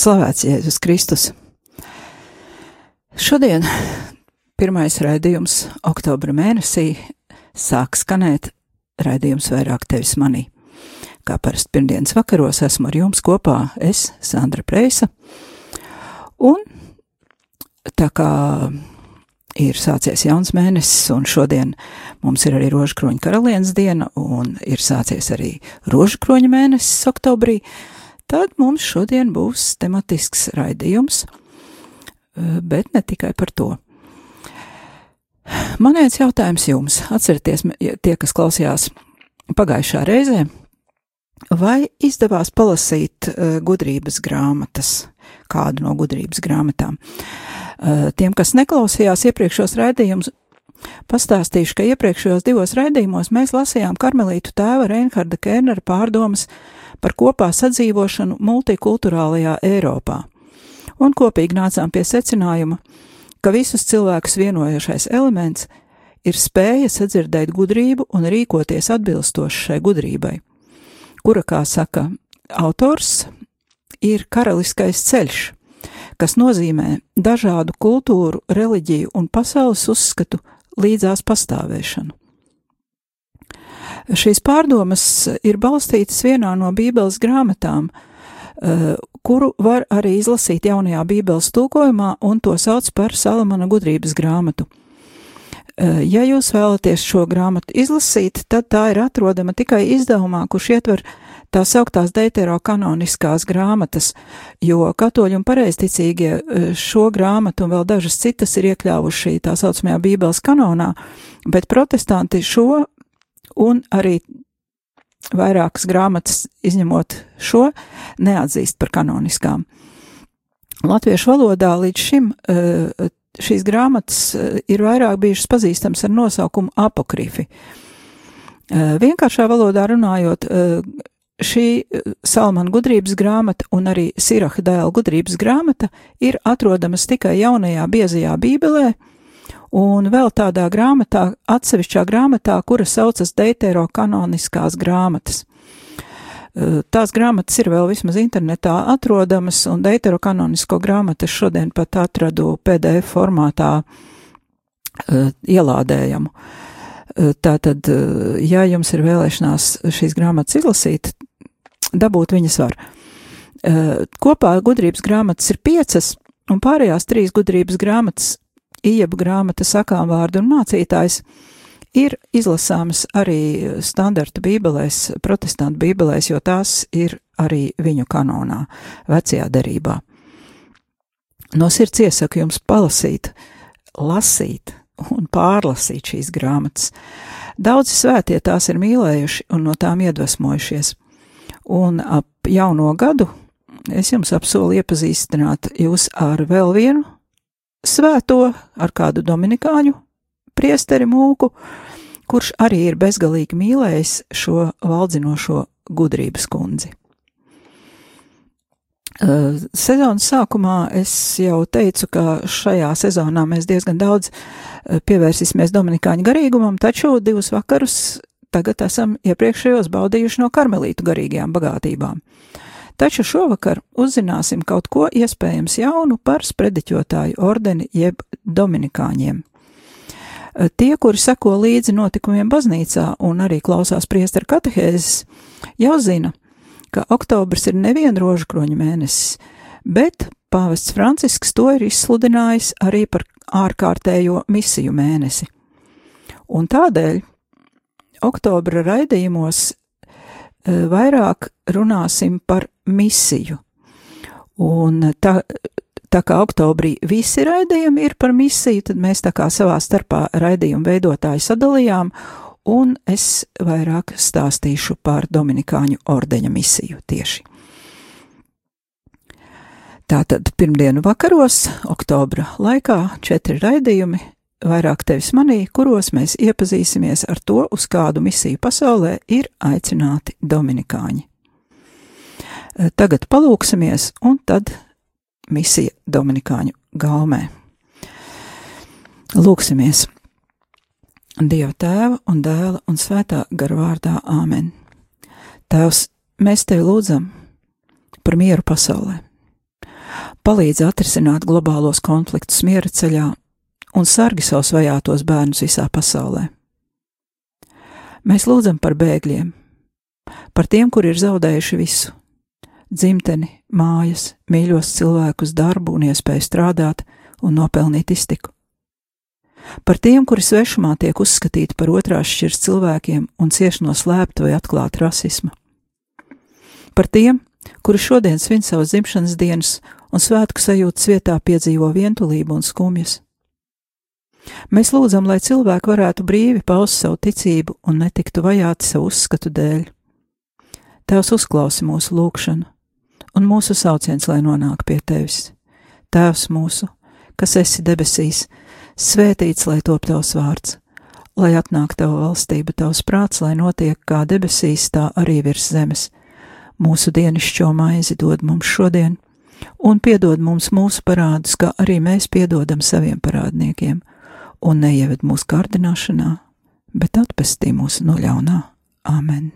slavēts Jēzus Kristus. Šodien, pirmais raidījums oktobra mēnesī, sāk skanēt raidījums vairāk tevis manī. Kā parasti pirmdienas vakaros esmu ar jums kopā, es, Sandra Preisa, un tā kā ir sācies jauns mēnesis, un šodien mums ir arī rožkroņa karalienes diena, un ir sācies arī rožkroņa mēnesis oktobrī, tad mums šodien būs tematisks raidījums, eh, bet ne tikai par to. Man viens jautājums jums, atcerieties, tie, kas klausījās pagājušā reizē, vai izdevās palasīt uh, gudrības grāmatas, kādu no gudrības grāmatām? Uh, tiem, kas neklausījās iepriekšos raidījumus, pastāstīšu, ka iepriekšējos divos raidījumos mēs lasījām karmelītu tēva Reinharda Kērnera pārdomas par kopā sadzīvošanu multikulturālajā Eiropā, un kopīgi nācām pie secinājuma, ka visus cilvēkus vienojošais elements ir spēja sadzirdēt gudrību un rīkoties atbilstoši šai gudrībai, kura, kā saka autors, ir karaliskais ceļš, kas nozīmē dažādu kultūru, reliģiju un pasaules uzskatu līdzās pastāvēšanu. Šīs pārdomas ir balstītas vienā no Bībeles grāmatām, eh, kuru var arī izlasīt jaunajā Bībeles tulkojumā, un to sauc par Salamana gudrības grāmatu. Eh, ja jūs vēlaties šo grāmatu izlasīt, tad tā ir atrodama tikai izdevumā, kurš ietver tā sauktās deuterokanoniskās grāmatas, jo katoļi un pareizticīgie eh, šo grāmatu un vēl dažas citas ir iekļāvuši tā saucamajā Bībeles kanonā, bet protestanti šo un arī vairākas grāmatas, izņemot šo, neatzīst par kanoniskām. Latviešu valodā līdz šim eh, šīs grāmatas eh, ir vairāk bijušas pazīstams ar nosaukumu apokrifi. Vienkāršā valodā runājot, šī Salmana gudrības grāmata un arī Siraha dēla gudrības grāmata ir atrodamas tikai jaunajā biezajā bībelē, un vēl tādā grāmatā, atsevišķā grāmatā, kura saucas Deitero kanoniskās grāmatas. Tās grāmatas ir vēl vismaz internetā atrodamas, un Deitero kanonisko grāmatu es šodien pat atradu PDF formātā ielādējamu. Tātad, ja jums ir vēlēšanās šīs grāmatas izlasīt, dabūt viņas var. Kopā gudrības grāmatas ir piecas, un pārējās trīs gudrības grāmatas Ieba grāmata sakām vārdu un mācītājs ir izlasāmas arī standarta bībelēs, protestantu bībelēs, jo tās ir arī viņu kanonā, vecajā derībā. No sirds iesaku jums palasīt, lasīt un pārlasīt šīs grāmatas. Daudzi svētie tās ir mīlējuši un no tām iedvesmojušies. Un ap jauno gadu es jums apsolu iepazīstināt jūs ar vēl vienu svēto ar kādu dominikāņu priesteri mūku, kurš arī ir bezgalīgi mīlējis šo valdzinošo gudrības kundzi. Uh, sezonas sākumā es jau teicu, ka šajā sezonā mēs diezgan daudz uh, pievērsīsimies Dominikāņu garīgumam, taču divus vakarus tagad esam iepriekšējos baudījuši no karmelītu garīgajām bagātībām. Taču šovakar uzzināsim kaut ko iespējams jaunu par sprediķotāju ordeni jeb dominikāņiem. Tie, kuri seko līdzi notikumiem baznīcā un arī klausās priesteru katehēzes, jau zina, ka oktobrs ir nevien rožkroņa mēnesis, bet pāvests Francisks to ir izsludinājis arī par ārkārtējo misiju mēnesi. Un tādēļ oktobra raidījumos Eh, vairāk runāsim par misiju. Un tā, tā kā oktobrī visi raidījumi ir par misiju, tad mēs tā kā savā starpā raidījumu veidotāji sadalījām, un es vairāk stāstīšu par Dominikāņu ordeņa misiju tieši. Tātad pirmdienu vakaros, oktobra laikā, četri raidījumi, vairāk tevis manī, kuros mēs iepazīsimies ar to, uz kādu misiju pasaulē ir aicināti dominikāņi. Tagad palūksimies, un tad misija Dominikāņu galmē. Lūksimies! Dieva tēva un dēla un svētā gara vārdā Āmen. Tēvs, mēs tevi lūdzam par mieru pasaulē. Palīdzi atrisināt globālos konfliktus miera ceļā un sargi savus vajātos bērnus visā pasaulē. Mēs lūdzam par bēgļiem, par tiem, kuri ir zaudējuši visu - dzimteni, mājas, mīļos cilvēkus, darbu un iespēju strādāt un nopelnīt iztiku par tiem, kuri svešumā tiek uzskatīti par otrās šķirs cilvēkiem un cieši no slēpta vai atklāta rasisma, par tiem, kuri šodien svin savas dzimšanas dienas un svētku sajūtas vietā piedzīvo vientulību un skumjas. Mēs lūdzam, lai cilvēki varētu brīvi paust savu ticību un netiktu vajāti savu uzskatu dēļ. Tēvs uzklausi mūsu lūgšanu, un mūsu sauciens, lai nonāk pie tevis. Tēvs mūsu, kas esi debesīs, Svētīts lai top tavs vārds, lai atnāk tava valstība, tavs prāts, lai notiek kā debesīs, tā arī virs zemes. Mūsu dienascho maizi dod mums šodien, un piedod mums mūsu parādus, kā arī mēs piedodam saviem parādniekiem, un neieved mūsu kārdināšanā, bet atpestī mūsu no ļaunā. Āmen!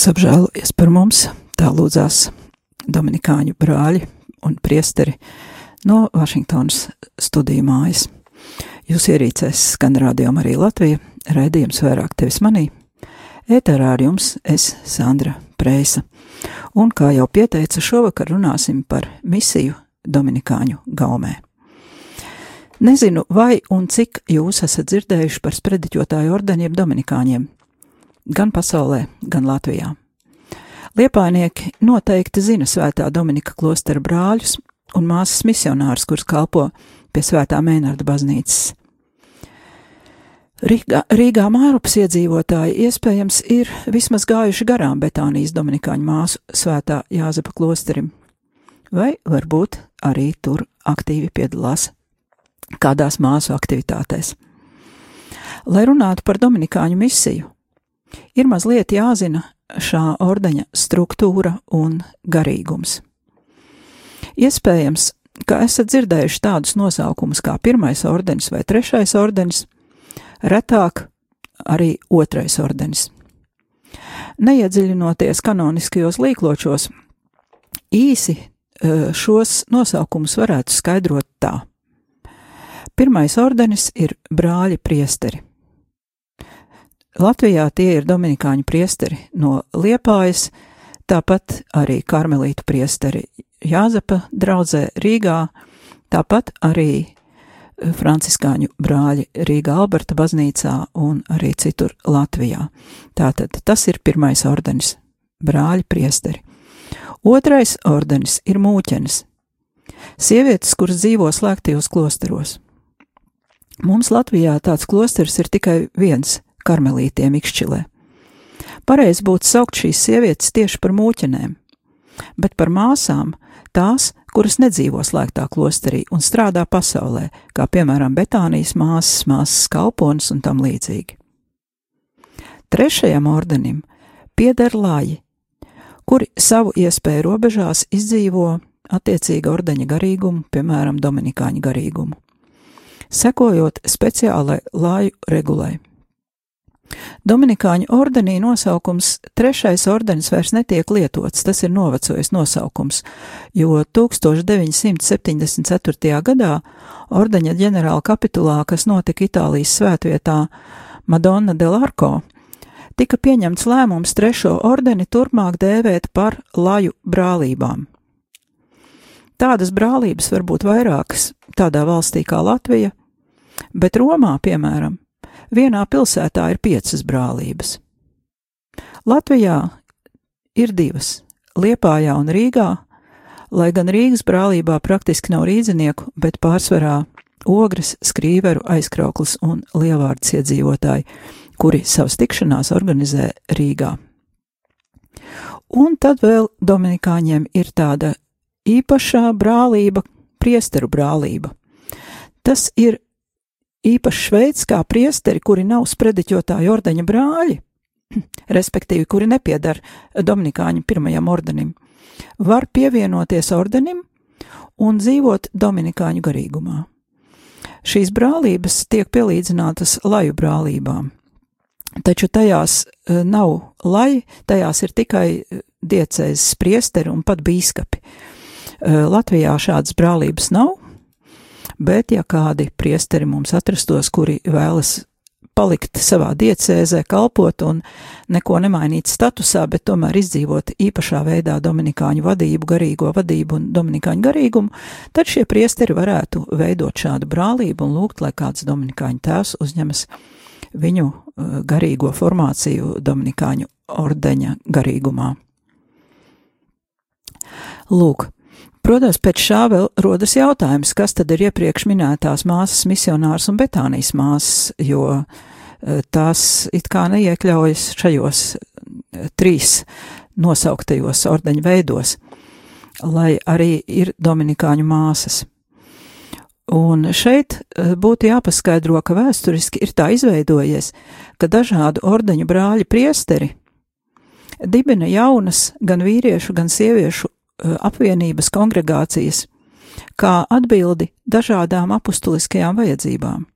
Kungs apžēlojies par mums, tā lūdzās Dominikāņu brāļi un priesteri no Vašingtonas studiju mājas. Jūs ierīcēs skan rādījumā arī Latvija, raidījums vairāk tevis manī. Ēterā ar jums es Sandra Preisa, un kā jau pieteica, šovakar runāsim par misiju Dominikāņu gaumē. Nezinu, vai un cik jūs esat dzirdējuši par sprediķotāju ordeņiem Dominikāņiem gan pasaulē, gan Latvijā. Liepainieki noteikti zina svētā Dominika klostera brāļus un māsas misionārus, kurus kalpo pie svētā Mēnarda baznīcas. Rīgā, Rīgā Mārupas iedzīvotāji iespējams ir vismaz gājuši garām Betānijas Dominikāņu māsu svētā Jāzepa klosterim, vai varbūt arī tur aktīvi piedalās kādās māsu aktivitātēs. Lai runātu par Dominikāņu misiju, ir mazliet jāzina šā ordeņa struktūra un garīgums. Iespējams, ka esat dzirdējuši tādus nosaukumus kā pirmais ordenis vai trešais ordenis, retāk arī otrais ordenis. Neiedziļinoties kanoniskajos līkločos, īsi e, šos nosaukumus varētu skaidrot tā. Pirmais ordenis ir brāļi priesteri. Latvijā tie ir dominikāņu priesteri no Liepājas, tāpat arī karmelītu priesteri Jāzepa draudzē Rīgā, tāpat arī franciskāņu brāļi Rīgā Alberta baznīcā un arī citur Latvijā. Tātad tas ir pirmais ordenis - brāļi priesteri. Otrais ordenis ir mūķenis. Sievietes, kuras dzīvo slēgtajos klosteros. Mums Latvijā tāds klosters ir tikai viens - karmelītiem Ikšķilē. Pareizi būtu saukt šīs sievietes tieši par mūķenēm, bet par māsām tās, kuras nedzīvo slēgtā klosterī un strādā pasaulē, kā piemēram Betānijas māsas, māsas kalponis un tam līdzīgi. Trešajam ordenim pieder lāji, kuri savu iespēju robežās izdzīvo attiecīga ordeņa garīgumu, piemēram, dominikāņu garīgumu, sekojot speciālai lāju regulai. Dominikāņu ordenī nosaukums trešais ordenis vairs netiek lietots, tas ir novecojis nosaukums, jo 1974. gadā ordeņa ģenerāla kapitulā, kas notika Itālijas svētvietā Madonna del Arco, tika pieņemts lēmums trešo ordeni turpmāk dēvēt par laju brālībām. Tādas brālības var būt vairākas tādā valstī kā Latvija, bet Romā, piemēram, Vienā pilsētā ir piecas brālības. Latvijā ir divas - Liepājā un Rīgā, lai gan Rīgas brālībā praktiski nav rīdzinieku, bet pārsvarā ogres, skrīveru, aizkrauklis un lielvārds iedzīvotāji, kuri savas tikšanās organizē Rīgā. Un tad vēl Dominikāņiem ir tāda īpašā brālība, priesteru brālība. Tas ir īpašs veids, kā priesteri, kuri nav sprediķotāju ordeņa brāļi, respektīvi, kuri nepiedar Dominikāņu pirmajam ordenim, var pievienoties ordenim un dzīvot Dominikāņu garīgumā. Šīs brālības tiek pielīdzinātas laju brālībām, taču tajās e, nav laji, tajās ir tikai diecēzes priesteri un pat bīskapi. E, Latvijā šādas brālības nav, bet ja kādi priesteri mums atrastos, kuri vēlas palikt savā diecēzē, kalpot un neko nemainīt statusā, bet tomēr izdzīvot īpašā veidā dominikāņu vadību, garīgo vadību un dominikāņu garīgumu, tad šie priesteri varētu veidot šādu brālību un lūgt, lai kāds dominikāņu tēvs uzņemas viņu uh, garīgo formāciju dominikāņu ordeņa garīgumā. Lūk, Protams, pēc šā vēl rodas jautājums, kas tad ir iepriekš minētās māsas misionārs un Betānijas māsas, jo eh, tās it kā neiekļaujas šajos eh, trīs nosauktajos ordeņu veidos, lai arī ir dominikāņu māsas. Un šeit eh, būtu jāpaskaidro, ka vēsturiski ir tā izveidojies, ka dažādu ordeņu brāļi priesteri dibina jaunas gan vīriešu, gan sieviešu apvienības kongregācijas kā atbildi dažādām apustuliskajām vajadzībām.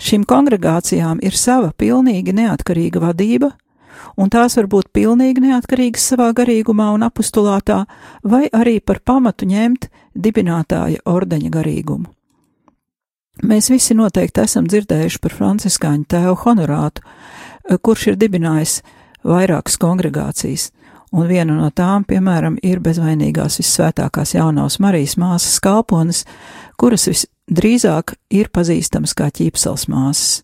Šīm kongregācijām ir sava pilnīgi neatkarīga vadība, un tās var būt pilnīgi neatkarīgas savā garīgumā un apustulātā, vai arī par pamatu ņemt dibinātāja ordeņa garīgumu. Mēs visi noteikti esam dzirdējuši par franciskāņu tēvu honorātu, eh, kurš ir dibinājis vairākas kongregācijas – un viena no tām, piemēram, ir bezvainīgās vissvētākās jaunās Marijas māsas kalpones, kuras visdrīzāk ir pazīstamas kā ķīpsels māsas.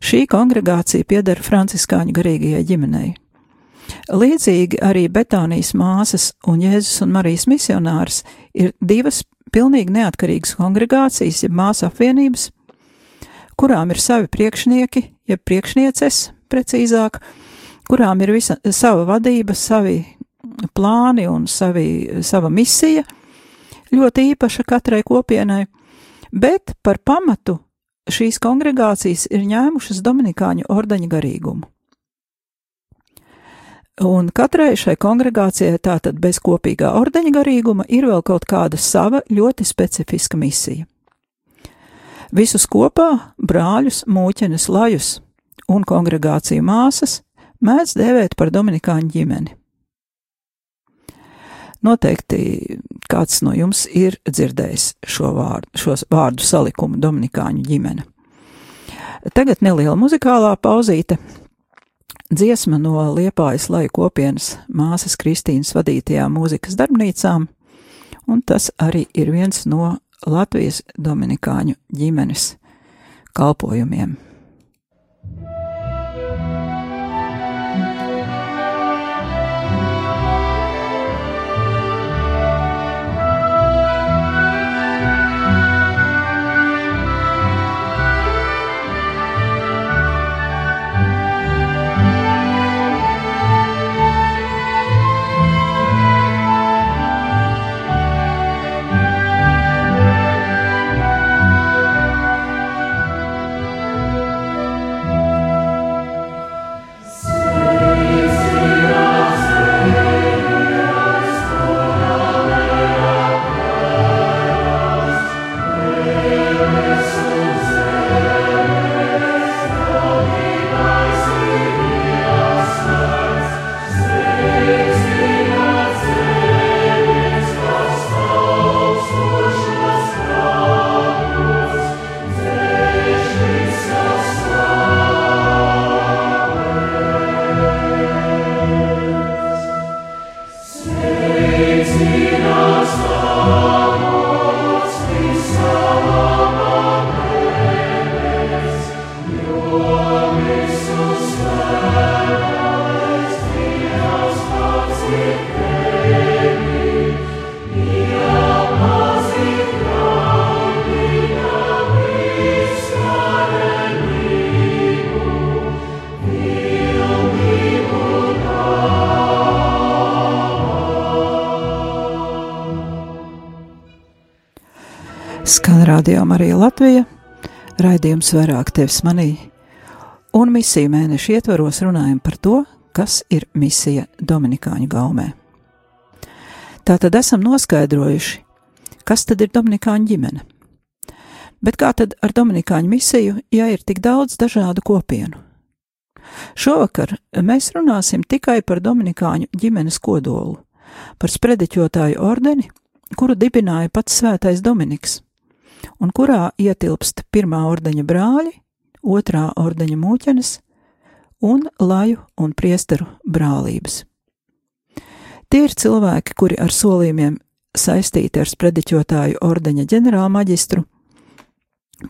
Šī kongregācija pieder franciskāņu garīgajai ģimenei. Līdzīgi arī Betānijas māsas un Jēzus un Marijas misionārs ir divas pilnīgi neatkarīgas kongregācijas, jeb māsu apvienības, kurām ir savi priekšnieki, jeb priekšnieces, precīzāk, kurām ir visa sava vadība, savi plāni un savi, sava misija, ļoti īpaša katrai kopienai, bet par pamatu šīs kongregācijas ir ņēmušas Dominikāņu ordeņa garīgumu. Un katrai šai kongregācijai tātad bez kopīgā ordeņa garīguma ir vēl kaut kāda sava ļoti specifiska misija. Visus kopā brāļus, mūķenes, lajus un kongregāciju māsas mēdz dēvēt par Dominikāņu ģimeni. Noteikti kāds no jums ir dzirdējis šo vārdu, šos vārdu salikumu Dominikāņu ģimene. Tagad neliela muzikālā pauzīte. Dziesma no Liepājas lai kopienas māsas Kristīnas vadītajām mūzikas darbnīcām, un tas arī ir viens no Latvijas Dominikāņu ģimenes kalpojumiem. Radio Marija Latvija, raidījums vairāk tevis manī, un misiju mēnešu ietvaros runājam par to, kas ir misija Dominikāņu gaumē. Tātad esam noskaidrojuši, kas tad ir Dominikāņu ģimene. Bet kā tad ar Dominikāņu misiju, ja ir tik daudz dažādu kopienu? Šovakar mēs runāsim tikai par Dominikāņu ģimenes kodolu, par sprediķotāju ordeni, kuru dibināja pats svētais Dominiks un kurā ietilpst pirmā ordeņa brāļi, otrā ordeņa mūķenes un laju un priesteru brālības. Tie ir cilvēki, kuri ar solījumiem saistīti ar sprediķotāju ordeņa ģenerālmaģistru.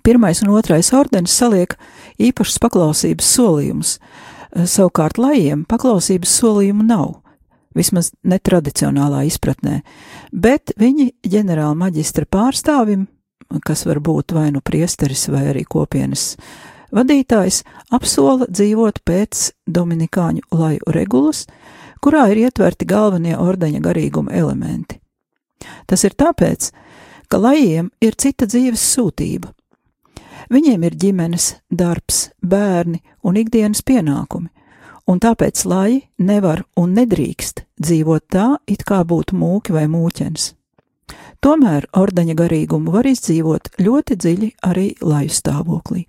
Pirmais un otrais ordenis saliek īpašas paklausības solījumus, savukārt lajiem paklausības solījumu nav, vismaz netradicionālā izpratnē, bet viņi ģenerāla maģistra pārstāvim kas var būt vai nu priesteris vai arī kopienas vadītājs, apsola dzīvot pēc dominikāņu laju regulas, kurā ir ietverti galvenie ordeņa garīguma elementi. Tas ir tāpēc, ka lajiem ir cita dzīves sūtība. Viņiem ir ģimenes, darbs, bērni un ikdienas pienākumi, un tāpēc laji nevar un nedrīkst dzīvot tā, it kā būtu mūki vai mūķens. Tomēr ordeņa garīgumu var izdzīvot ļoti dziļi arī laju stāvoklī.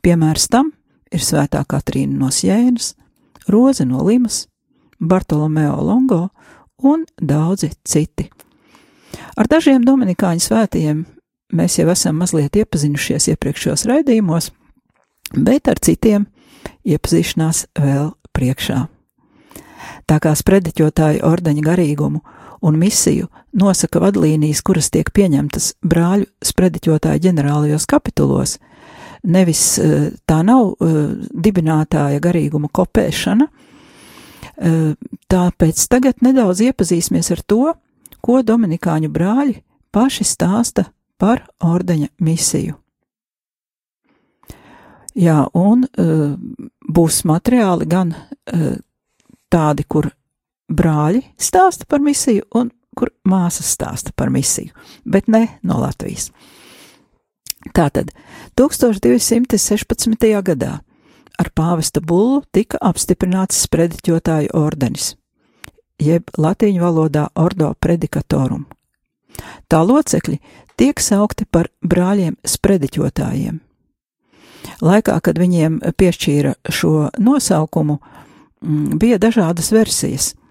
Piemērs tam ir Svētā Katrīna no Sienas, Roze no Limas, Bartolomeo Longo un daudzi citi. Ar dažiem Dominikāņu svētījiem mēs jau esam mazliet iepazinušies iepriekšējos raidījumos, bet ar citiem iepazīšanās vēl priekšā. Tā kā sprediķotāju ordeņa garīgumu un misiju nosaka vadlīnijas, kuras tiek pieņemtas brāļu sprediķotāju ģenerālajos kapitulos. Nevis eh, tā nav eh, dibinātāja garīguma kopēšana, eh, tāpēc tagad nedaudz iepazīsimies ar to, ko Dominikāņu brāļi paši stāsta par ordeņa misiju. Jā, un būs materiāli gan tādi, kur brāļi stāsta par misiju un kur māsas stāsta par misiju, bet ne no Latvijas. Tātad 1216. gadā ar pāvesta bullu tika apstiprināts sprediķotāju ordenis, jeb latīņu valodā ordo predikatorum. Tā locekļi tiek saukti par brāļiem sprediķotājiem. Laikā, kad viņiem piešķīra šo nosaukumu, mm, bija dažādas versijas –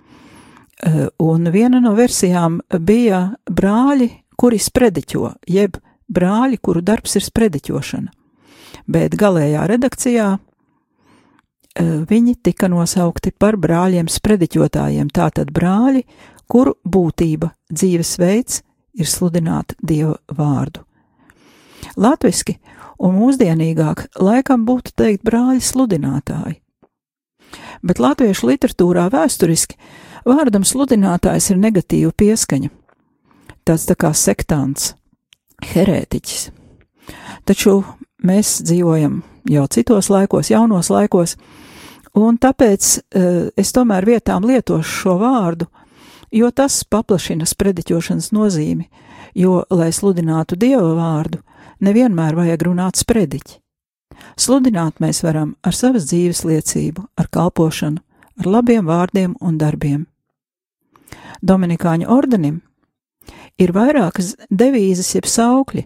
un viena no versijām bija brāļi, kuri sprediķo, jeb brāļi, kuru darbs ir sprediķošana. Bet galējā redakcijā viņi tika nosaukti par brāļiem sprediķotājiem, tātad brāļi, kuru būtība, dzīvesveids ir sludināt Dieva vārdu. Latviski un mūsdienīgāk laikam būtu teikt brāļi sludinātāji. Bet latviešu literatūrā vēsturiski vārdam sludinātājs ir negatīva pieskaņa. Tas tā kā sektāns, herētiķis. Taču mēs dzīvojam jau citos laikos, jaunos laikos, un tāpēc uh, es tomēr vietām lietošu šo vārdu, jo tas paplašina sprediķošanas nozīmi, jo, lai sludinātu Dieva vārdu, nevienmēr vajag runāt sprediķi. Sludināt mēs varam ar savas dzīves liecību, ar kalpošanu, ar labiem vārdiem un darbiem. Dominikāņu ordenim ir vairākas devīzes jeb saukļi,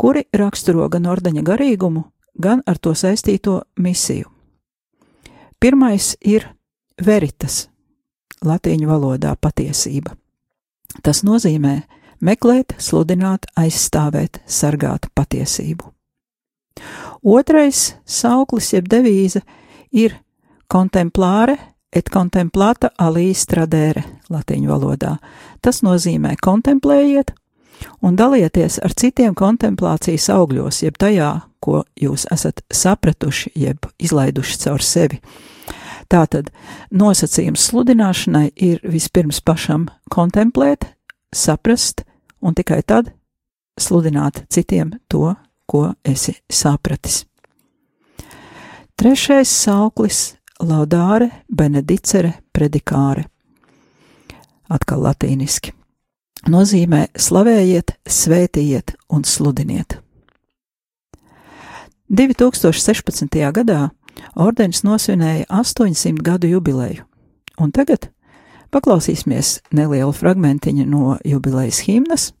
kuri raksturo gan ordeņa garīgumu, gan ar to saistīto misiju. Pirmais ir veritas, latīņu valodā patiesība. Tas nozīmē meklēt, sludināt, aizstāvēt, sargāt patiesību. Otrais sauklis, jeb devīze, ir kontemplāre et contemplata alīs tradēre latīņu valodā. Tas nozīmē kontemplējiet un dalieties ar citiem kontemplācijas augļos, jeb tajā, ko jūs esat sapratuši, jeb izlaiduši caur sevi. Tātad nosacījums sludināšanai ir vispirms pašam kontemplēt, saprast, un tikai tad sludināt citiem to, ko esi sapratis. Trešais sauklis - laudāre, benedicere, predikāre. Atkal latīniski. Nozīmē slavējiet, svētījiet un sludiniet. 2016. gadā ordenis nosvinēja 800 gadu jubileju, un tagad paklausīsimies nelielu fragmentiņu no jubilejas himnas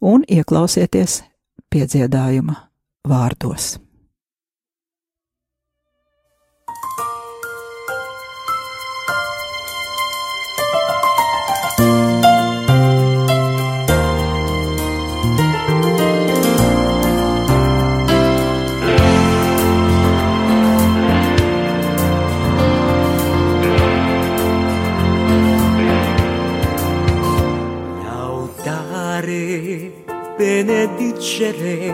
un ieklausieties piedziedājuma vārdos. Benedicere,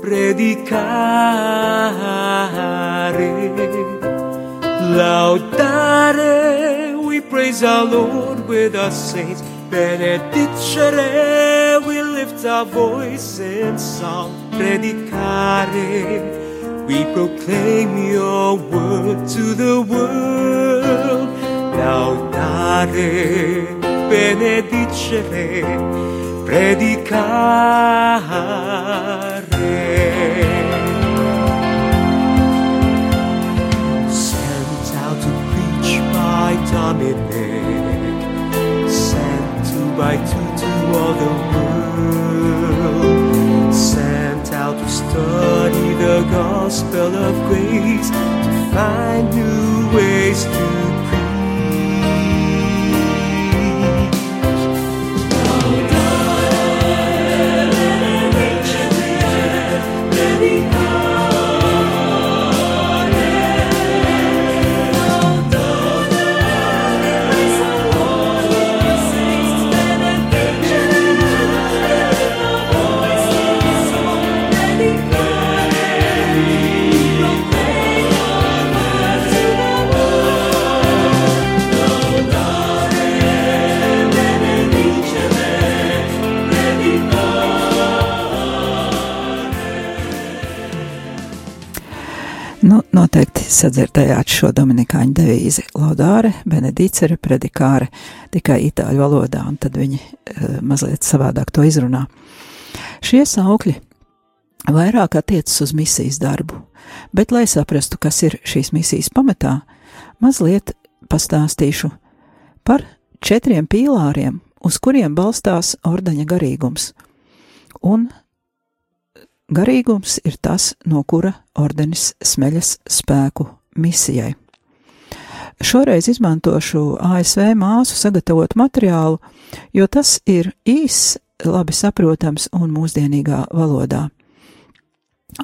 predicare, laudare. We praise our Lord with our saints. Benedicere, we lift our voice in song. Predicare, we proclaim your word to the world. Laudare, benedicere predicare. Sent out to preach by Dominic, sent two by two to all the world, sent out to study the gospel of grace, to find new ways to sadzirdējāt šo dominikāņu devīzi - laudāre, benedicere, predikāre, tikai itāļu valodā, un tad viņi uh, mazliet savādāk to izrunā. Šie saukļi vairāk attiecas uz misijas darbu, bet, lai saprastu, kas ir šīs misijas pamatā, mazliet pastāstīšu par četriem pīlāriem, uz kuriem balstās ordeņa garīgums, un Garīgums ir tas, no kura ordenis smeļas spēku misijai. šoreiz izmantošu ASV māsu sagatavotu materiālu, jo tas ir īss, labi saprotams un mūsdienīgā valodā.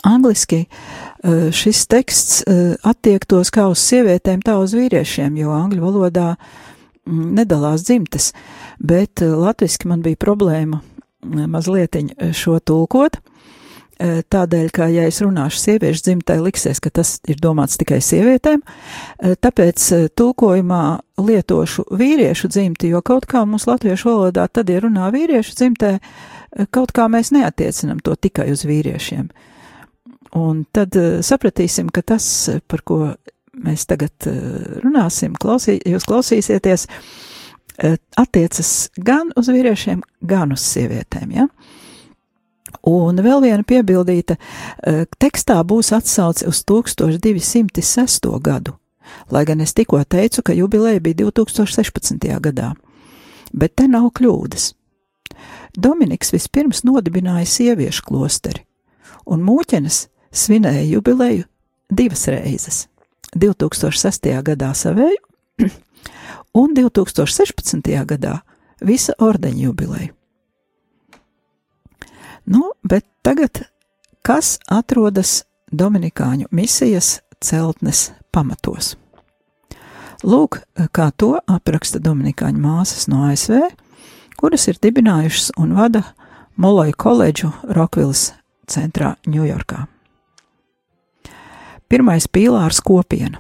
Angliski eh, šis teksts eh, attiektos kā uz sievietēm, tā uz vīriešiem, jo angļu valodā mm, nedalās dzimtes, bet eh, latviski man bija problēma mazliet šo tulkot. Tādēļ, ka, ja es runāšu sieviešu dzimtē, liksies, ka tas ir domāts tikai sievietēm, tāpēc tulkojumā lietošu vīriešu dzimti, jo kaut kā mums latviešu valodā tad, ja runā vīriešu dzimtē, kaut kā mēs neatiecinam to tikai uz vīriešiem. Un tad sapratīsim, ka tas, par ko mēs tagad runāsim, klausī, jūs klausīsieties, attiecas gan uz vīriešiem, gan uz sievietēm. Ja? Un vēl viena piebildīta, tekstā būs atsauce uz 1206. gadu, lai gan es tikko teicu, ka jubileja bija 2016. gadā. Bet te nav kļūdas. Dominiks vispirms nodibināja sieviešu klosteri, un mūķenes svinēja jubileju divas reizes. 2006. gadā savēju un 2016. gadā visa ordeņa jubileju. Nu, bet tagad kas atrodas Dominikāņu misijas celtnes pamatos? Lūk, kā to apraksta Dominikāņu māsas no ASV, kuras ir dibinājušas un vada Moloju koledžu Rokvilas centrā Ņujorkā. Pirmais pīlārs - kopiena.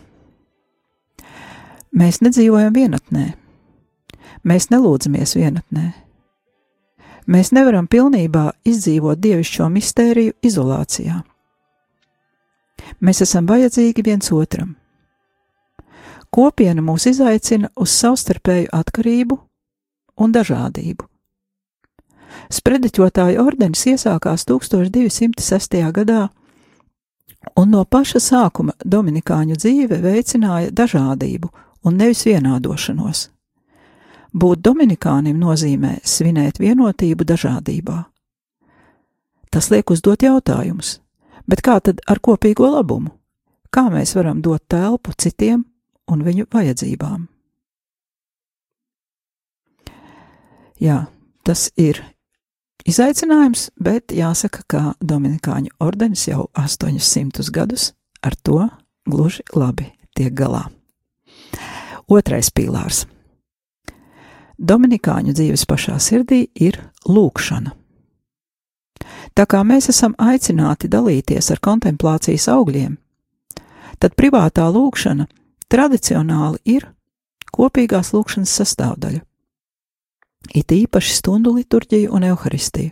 Mēs nedzīvojam vienatnē, mēs nelūdzamies vienatnē. Mēs nevaram pilnībā izdzīvot dievišķo mistēriju izolācijā. Mēs esam vajadzīgi viens otram. Kopiena mūs izaicina uz savstarpēju atkarību un dažādību. Sprediķotāja ordenis iesākās 1206. gadā Un no paša sākuma Dominikāņu dzīve veicināja dažādību un nevis vienādošanos. Būt Dominikānim nozīmē svinēt vienotību dažādībā. Tas liek uzdot jautājumus, bet kā tad ar kopīgo labumu? Kā mēs varam dot telpu citiem un viņu vajadzībām? Jā, tas ir Izaicinājums, bet jāsaka, ka Dominikāņu ordenis jau 800 gadus ar to gluži labi tiek galā. Otrais pīlārs. Dominikāņu dzīves pašā sirdī ir lūkšana. Tā kā mēs esam aicināti dalīties ar kontemplācijas augļiem, tad privātā lūkšana tradicionāli ir kopīgās lūkšanas sastāvdaļa it īpaši stundu liturģiju un evaharistiju.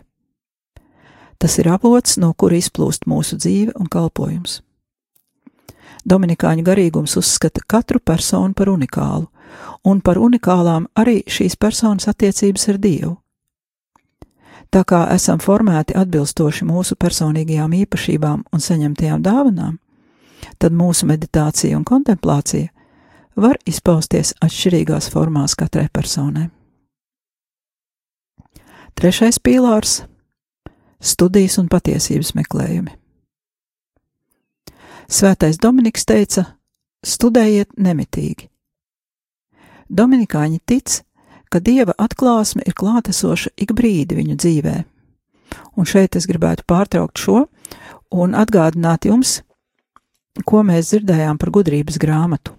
Tas ir avots, no kura izplūst mūsu dzīve un kalpojums. Dominikāņu garīgums uzskata katru personu par unikālu, un par unikālām arī šīs personas attiecības ar Dievu. Tā kā esam formēti atbilstoši mūsu personīgajām īpašībām un saņemtajām dāvanām, tad mūsu meditācija un kontemplācija var izpausties atšķirīgās formās katrai personai. Trešais pīlārs - studijas un patiesības meklējumi. Svētais Dominiks teica: studējiet nemitīgi. Dominikāņi tic, ka dieva atklāsme ir klātesoša ik brīdi viņu dzīvē. Un šeit es gribētu pārtraukt šo un atgādināt jums, ko mēs dzirdējām par gudrības grāmatu.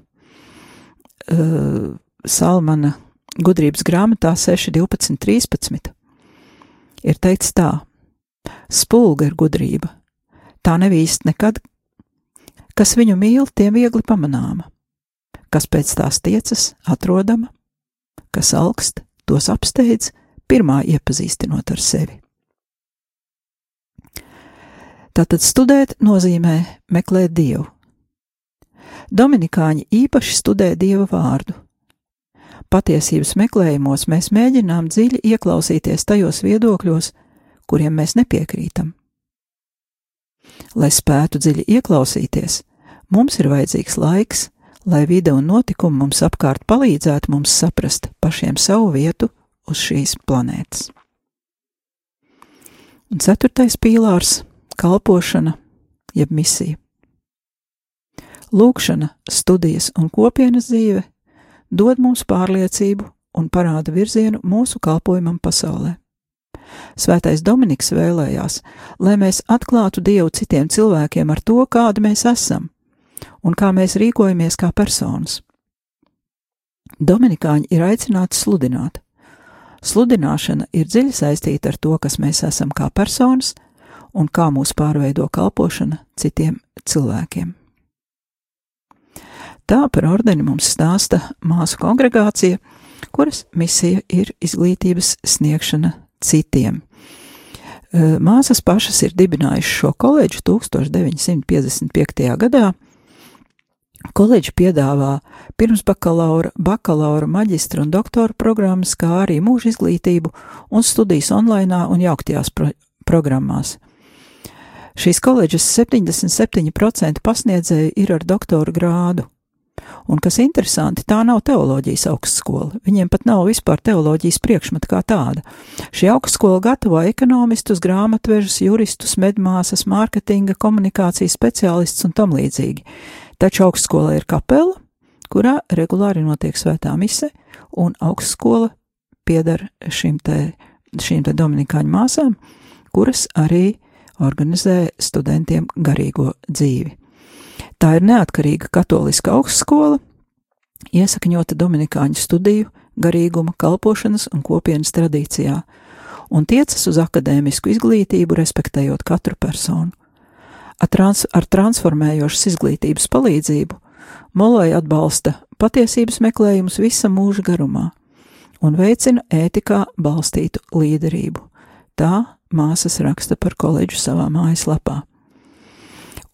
Uh, Salmana gudrības grāmatā 6, 12, 13 ir teikts tā: Spulga ir gudrība, tā nevīst nekad, kas viņu mīl, tiem viegli pamanāma, kas pēc tās tiecas, atrodama, kas augst, tos apsteidz, pirmā iepazīstinot ar sevi. Tātad studēt nozīmē meklēt dievu. Dominikāņi īpaši studē dieva vārdu, patiesības meklējumos mēs mēģinām dziļi ieklausīties tajos viedokļos, kuriem mēs nepiekrītam. Lai spētu dziļi ieklausīties, mums ir vajadzīgs laiks, lai vide un notikumi mums apkārt palīdzētu mums saprast pašiem savu vietu uz šīs planētas. Un ceturtais pīlārs - kalpošana, jeb misija. Lūkšana, studijas un kopienas dzīve dod mums pārliecību un parāda virzienu mūsu kalpojumam pasaulē. Svētais Dominiks vēlējās, lai mēs atklātu Dievu citiem cilvēkiem ar to, kādi mēs esam un kā mēs rīkojamies kā personas. Dominikāņi ir aicināti sludināt. Sludināšana ir dziļi saistīta ar to, kas mēs esam kā personas un kā mūs pārveido kalpošana citiem cilvēkiem. Tā par ordeni mums stāsta māsu kongregācija, kuras misija ir izglītības sniegšana citiem. Māsas pašas ir dibinājušas šo koledžu 1955. gadā. Koledža piedāvā pirms bakalaura, bakalaura, maģistra un doktora programmas, kā arī mūža izglītību un studijas online un jauktajās pro programmās. Šīs koledžas 77% pasniedzēju ir ar doktora grādu. Un kas interesanti, tā nav teoloģijas augstskola. Viņiem pat nav vispār teoloģijas priekšmeta kā tāda. Šī augstskola gatavo ekonomistus, grāmatvežus, juristus, medmāsas, mārketinga, komunikācijas speciālistus un tam līdzīgi. Taču augstskola ir kapela, kurā regulāri notiek svētā mise, un augstskola pieder šīm te, šīm te dominikāņu māsām, kuras arī organizē studentiem garīgo dzīvi. Tā ir neatkarīga katoliska augstskola, iesakņota dominikāņu studiju, garīguma, kalpošanas un kopienas tradīcijā, un tiecas uz akadēmisku izglītību, respektējot katru personu. Trans ar transformējošas izglītības palīdzību Molai atbalsta patiesības meklējumus visa mūža garumā un veicina ētikā balstītu līderību. Tā māsas raksta par koledžu savā mājaslapā.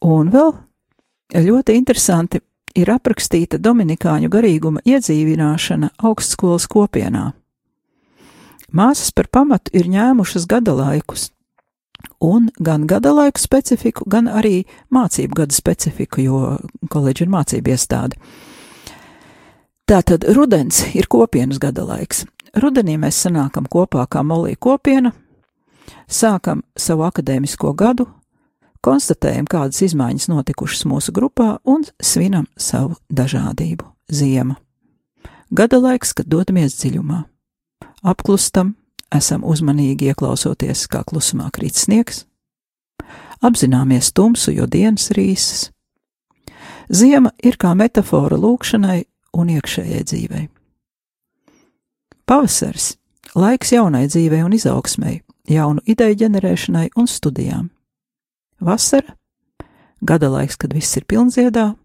Un vēl Ļoti interesanti ir aprakstīta Dominikāņu garīguma iedzīvināšana augstskolas kopienā. Māsas par pamatu ir ņēmušas gada laikus, un gan gada laiku specifiku, gan arī mācību gada specifiku, jo koledža ir mācību iestāde. Tātad rudens ir kopienas gada laiks. Rudenī mēs sanākam kopā kā molī kopiena, sākam savu akadēmisko gadu, konstatējam, kādas izmaiņas notikušas mūsu grupā un svinam savu dažādību - ziema. Gada laiks, kad dodamies dziļumā. Apklustam, esam uzmanīgi ieklausoties, kā klusumā krīt sniegs, apzināmies tumsu, jo dienas rīsas. Ziema ir kā metāfora lūkšanai un iekšējai dzīvei. Pavasaris - laiks jaunai dzīvei un izaugsmai, jaunu ideju ģenerēšanai un studijām. Vasara, gada laiks, kad viss ir pilnziedā,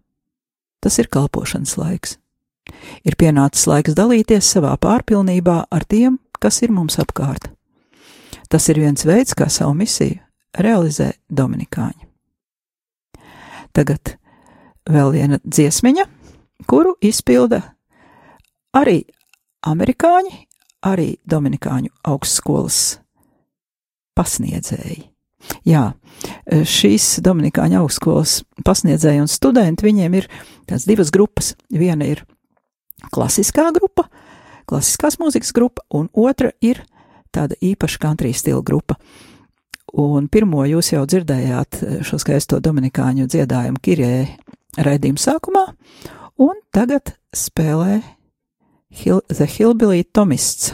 tas ir kalpošanas laiks. Ir pienācis laiks dalīties savā pārpilnībā ar tiem, kas ir mums apkārt. Tas ir viens veids, kā savu misiju realizē Dominikāņi. Tagad vēl viena dziesmiņa, kuru izpilda arī amerikāņi, arī Dominikāņu augstskolas pasniedzēji. Jā, šīs Dominikāņu augstskolas pasniedzēji un studenti, viņiem ir tās divas grupas. Viena ir klasiskā grupa, klasiskās mūzikas grupa, un otra ir tāda īpaša country stila grupa. Un pirmo jūs jau dzirdējāt šo skaisto Dominikāņu dziedājumu Kirjē raidījuma sākumā, un tagad spēlē Hill, The Hillbilly Tomists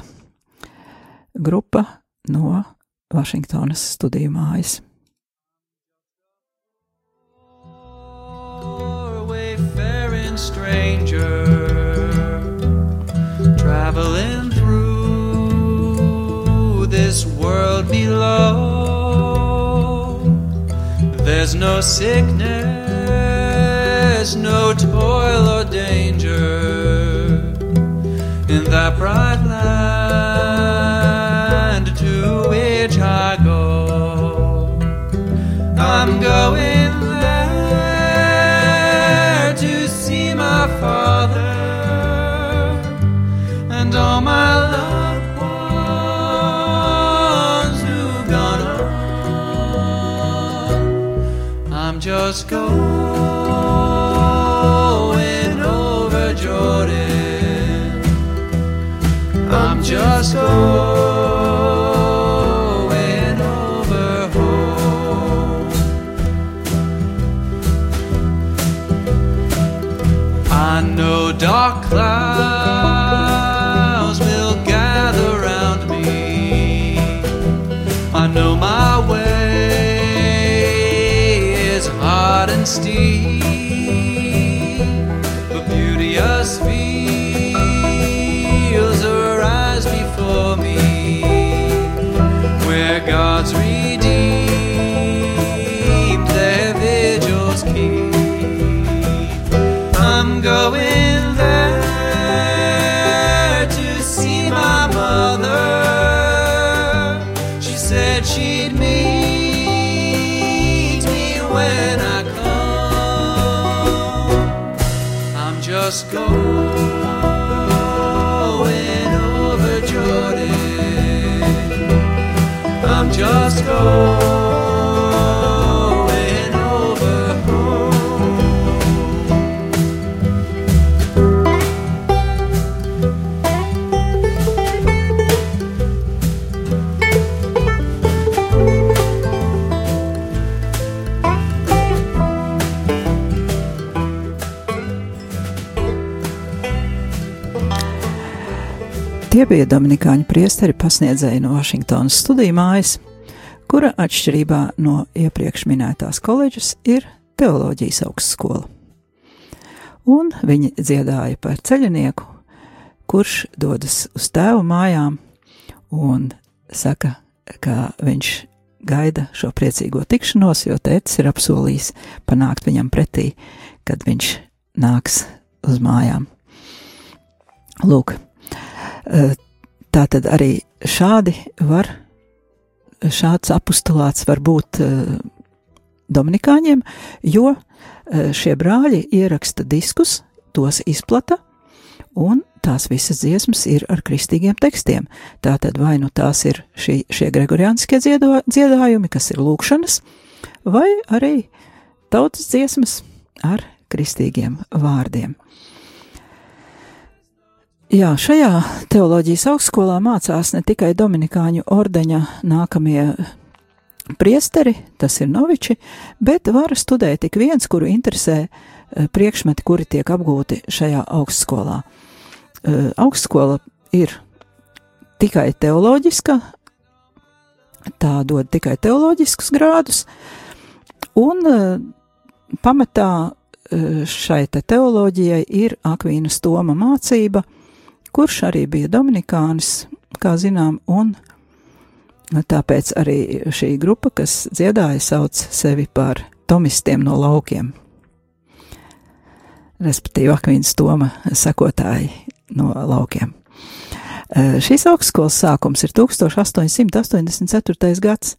grupa no Vašingtonas studiju mājas. stranger traveling through this world below. There's no sickness, no toil Glasgow. She'd meet me when I come. I'm just going over Jordan. I'm just going bija Dominikāņu priesteri pasniedzēji no Vašingtonas studiju mājas, kura atšķirībā no iepriekš minētās koledžas ir teoloģijas augstskola. Un viņi dziedāja par ceļinieku, kurš dodas uz tēvu mājām un saka, ka viņš gaida šo priecīgo tikšanos, jo tēvs ir apsolījis panākt viņam pretī, kad viņš nāks uz mājām. Lūk, tā tad arī šādi var, šāds apustulāts var būt eh, Dominikāņiem, jo eh, šie brāļi ieraksta diskus, tos izplata, un tās visas dziesmas ir ar kristīgiem tekstiem. Tātad vai nu tās ir šī, šie gregoriāniskie dziedo, dziedājumi, kas ir lūkšanas, vai arī tautas dziesmas ar kristīgiem vārdiem. Jā, šajā teoloģijas augstskolā mācās ne tikai Dominikāņu ordeņa nākamie priesteri, tas ir noviči, bet var studēt tik viens, kuru interesē eh, priekšmeti, kuri tiek apgūti šajā augstskolā. Eh, Augstskola ir tikai teoloģiska, tā dod tikai teoloģiskus grādus, un eh, pamatā šai te teoloģijai ir Akvīnas Toma mācība, kurš arī bija Dominikānis, kā zinām, un tāpēc arī šī grupa, kas dziedāja, sauc sevi par tomistiem no laukiem. Respektīvi, Akvīns Toma sekotāji no laukiem. Šīs augstskolas sākums ir 1884. gads.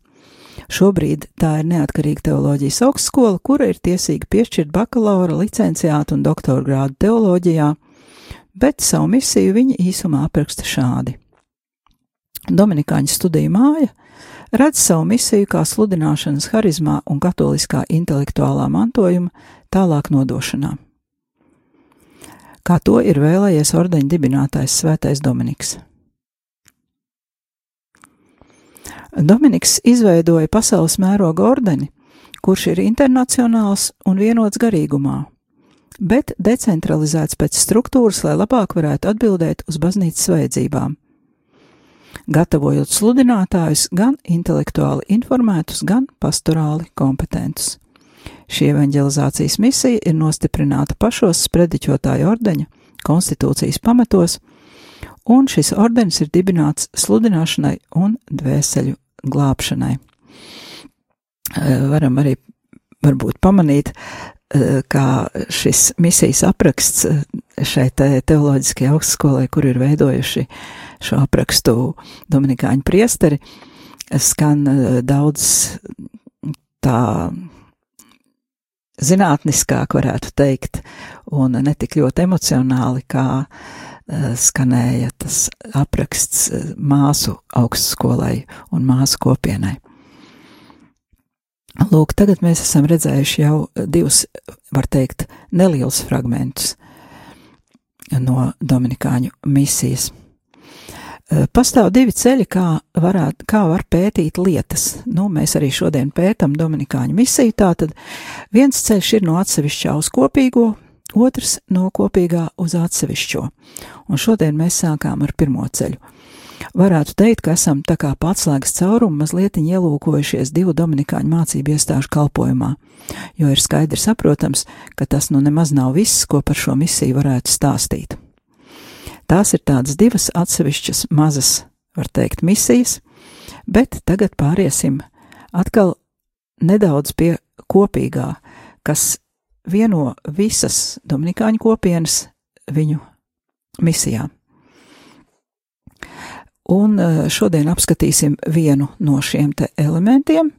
Šobrīd tā ir neatkarīga teoloģijas augstskola, kura ir tiesīga piešķirt bakalaura, licenciātu un doktora grādu teoloģijā, bet savu misiju viņa īsumā apraksta šādi. Dominikāņu studiju māja redz savu misiju kā sludināšanas harizmā un katoliskā intelektuālā mantojuma tālāk nodošanā. Kā to ir vēlējies ordeņa dibinātājs Svētais Dominiks. Dominiks izveidoja pasaules mēroga ordeni, kurš ir internacionāls un vienots garīgumā, bet decentralizēts pēc struktūras, lai labāk varētu atbildēt uz baznīcas vajadzībām. Gatavojot sludinātājus gan intelektuāli informētus, gan pastorāli kompetentus. Šī evanģelizācijas misija ir nostiprināta pašos sprediķotāju ordeņa konstitūcijas pamatos, un šis ordenis ir dibināts sludināšanai un dvēseļu glābšanai. Varam arī varbūt pamanīt, kā šis misijas apraksts šai te teoloģiskajai augstskolai, kur ir veidojuši šo aprakstu Dominikāņu priesteri, skan daudz tā zinātniskāk, varētu teikt, un netik ļoti emocionāli, kā skanēja tas apraksts māsu augstskolai un māsu kopienai. Lūk, tagad mēs esam redzējuši jau divus, var teikt, nelielus fragmentus no Dominikāņu misijas. Pastāv divi ceļi, kā, varāt, kā var pētīt lietas. Nu, mēs arī šodien pētām Dominikāņu misiju. Tātad viens ceļš ir no atsevišķā uz kopīgo, otrs no kopīgā uz atsevišķo, un šodien mēs sākām ar pirmo ceļu. Varētu teikt, ka esam tā kā patslēgas caurumu mazliet ielūkojušies divu dominikāņu mācību iestāžu kalpojumā, jo ir skaidri saprotams, ka tas nu nemaz nav viss, ko par šo misiju varētu stāstīt. Tās ir tādas divas atsevišķas mazas, var teikt, misijas, bet tagad pāriesim atkal nedaudz pie kopīgā, kas vieno visas dominikāņu kopienas viņu misijām. Un eh, šodien apskatīsim vienu no šiem te elementiem,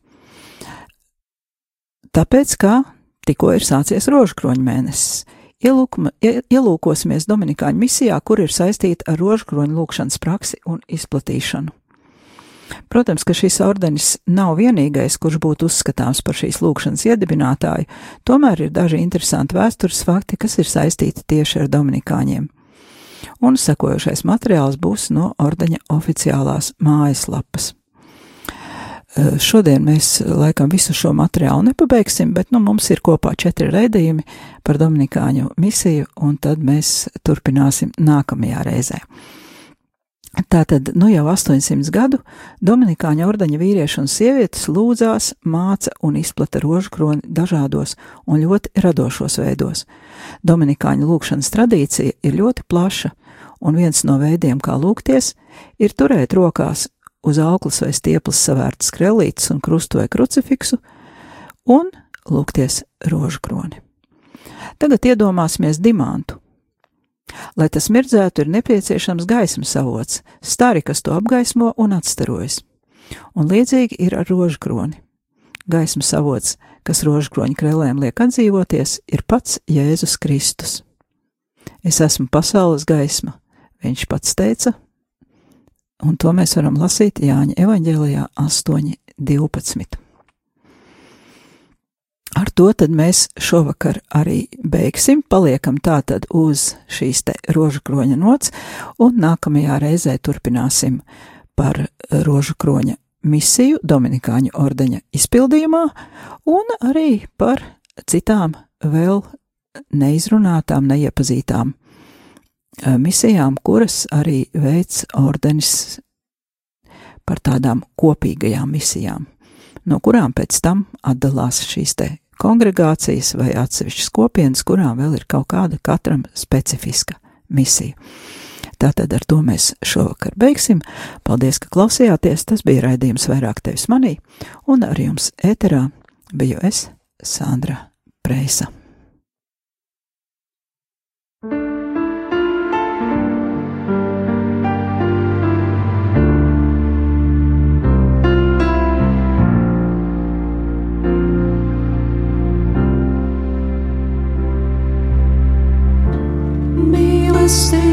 tāpēc, ka tikko ir sācies rožkroņa mēnesis. Ielūkuma, ielūkosimies Dominikāņu misijā, kur ir saistīta ar rožkroņa lūkšanas praksi un izplatīšanu. Protams, ka šis ordenis nav vienīgais, kurš būtu uzskatāms par šīs lūkšanas iedibinātāju, tomēr ir daži interesanti vēstures fakti, kas ir saistīti tieši ar Dominikāņiem un sekojošais materiāls būs no ordeņa oficiālās mājaslapas. Šodien mēs laikam visu šo materiālu nepabeigsim, bet nu, mums ir kopā četri raidījumi par Dominikāņu misiju, un tad mēs turpināsim nākamajā reizē. Tātad, nu jau 800 gadu Dominikāņu ordeņa vīrieši un sievietes lūdzās, māca un izplata rožkroni dažādos un ļoti radošos veidos. Dominikāņu lūkšanas tradīcija ir ļoti plaša, un viens no veidiem, kā lūgties, ir turēt rokās uz auklas vai stieples savērtas krellītes un krustu vai krucifiksu, un lūgties rožu kroni. Tagad iedomāsimies dimantu. Lai tas mirdzētu, ir nepieciešams gaismas avots, stari, kas to apgaismo un atstarojas. Un līdzīgi ir ar rožu kroni. Gaismas avots, kas rožu kroņa krēlēm liek atdzīvoties, ir pats Jēzus Kristus. Es esmu pasaules gaisma, viņš pats teica, un to mēs varam lasīt Jāņa evaņģēlijā 8.12. Ar to tad mēs šovakar arī beigsim, paliekam tātad uz šīs te rožu kroņa nots, un nākamajā reizē turpināsim par rožu kroņa misiju Dominikāņu ordeņa izpildījumā, un arī par citām vēl neizrunātām, neiepazītām misijām, kuras arī veids ordenis par tādām kopīgajām misijām, no kurām pēc tam atdalās šīs te kongregācijas vai atsevišķas kopienas, kurām vēl ir kaut kāda katram specifiska misija. Tātad ar to mēs šovakar beigsim. Paldies, ka klausījāties. Tas bija raidījums vairāk tevis manī, un ar jums ēterā biju es, Sandra Preisa. still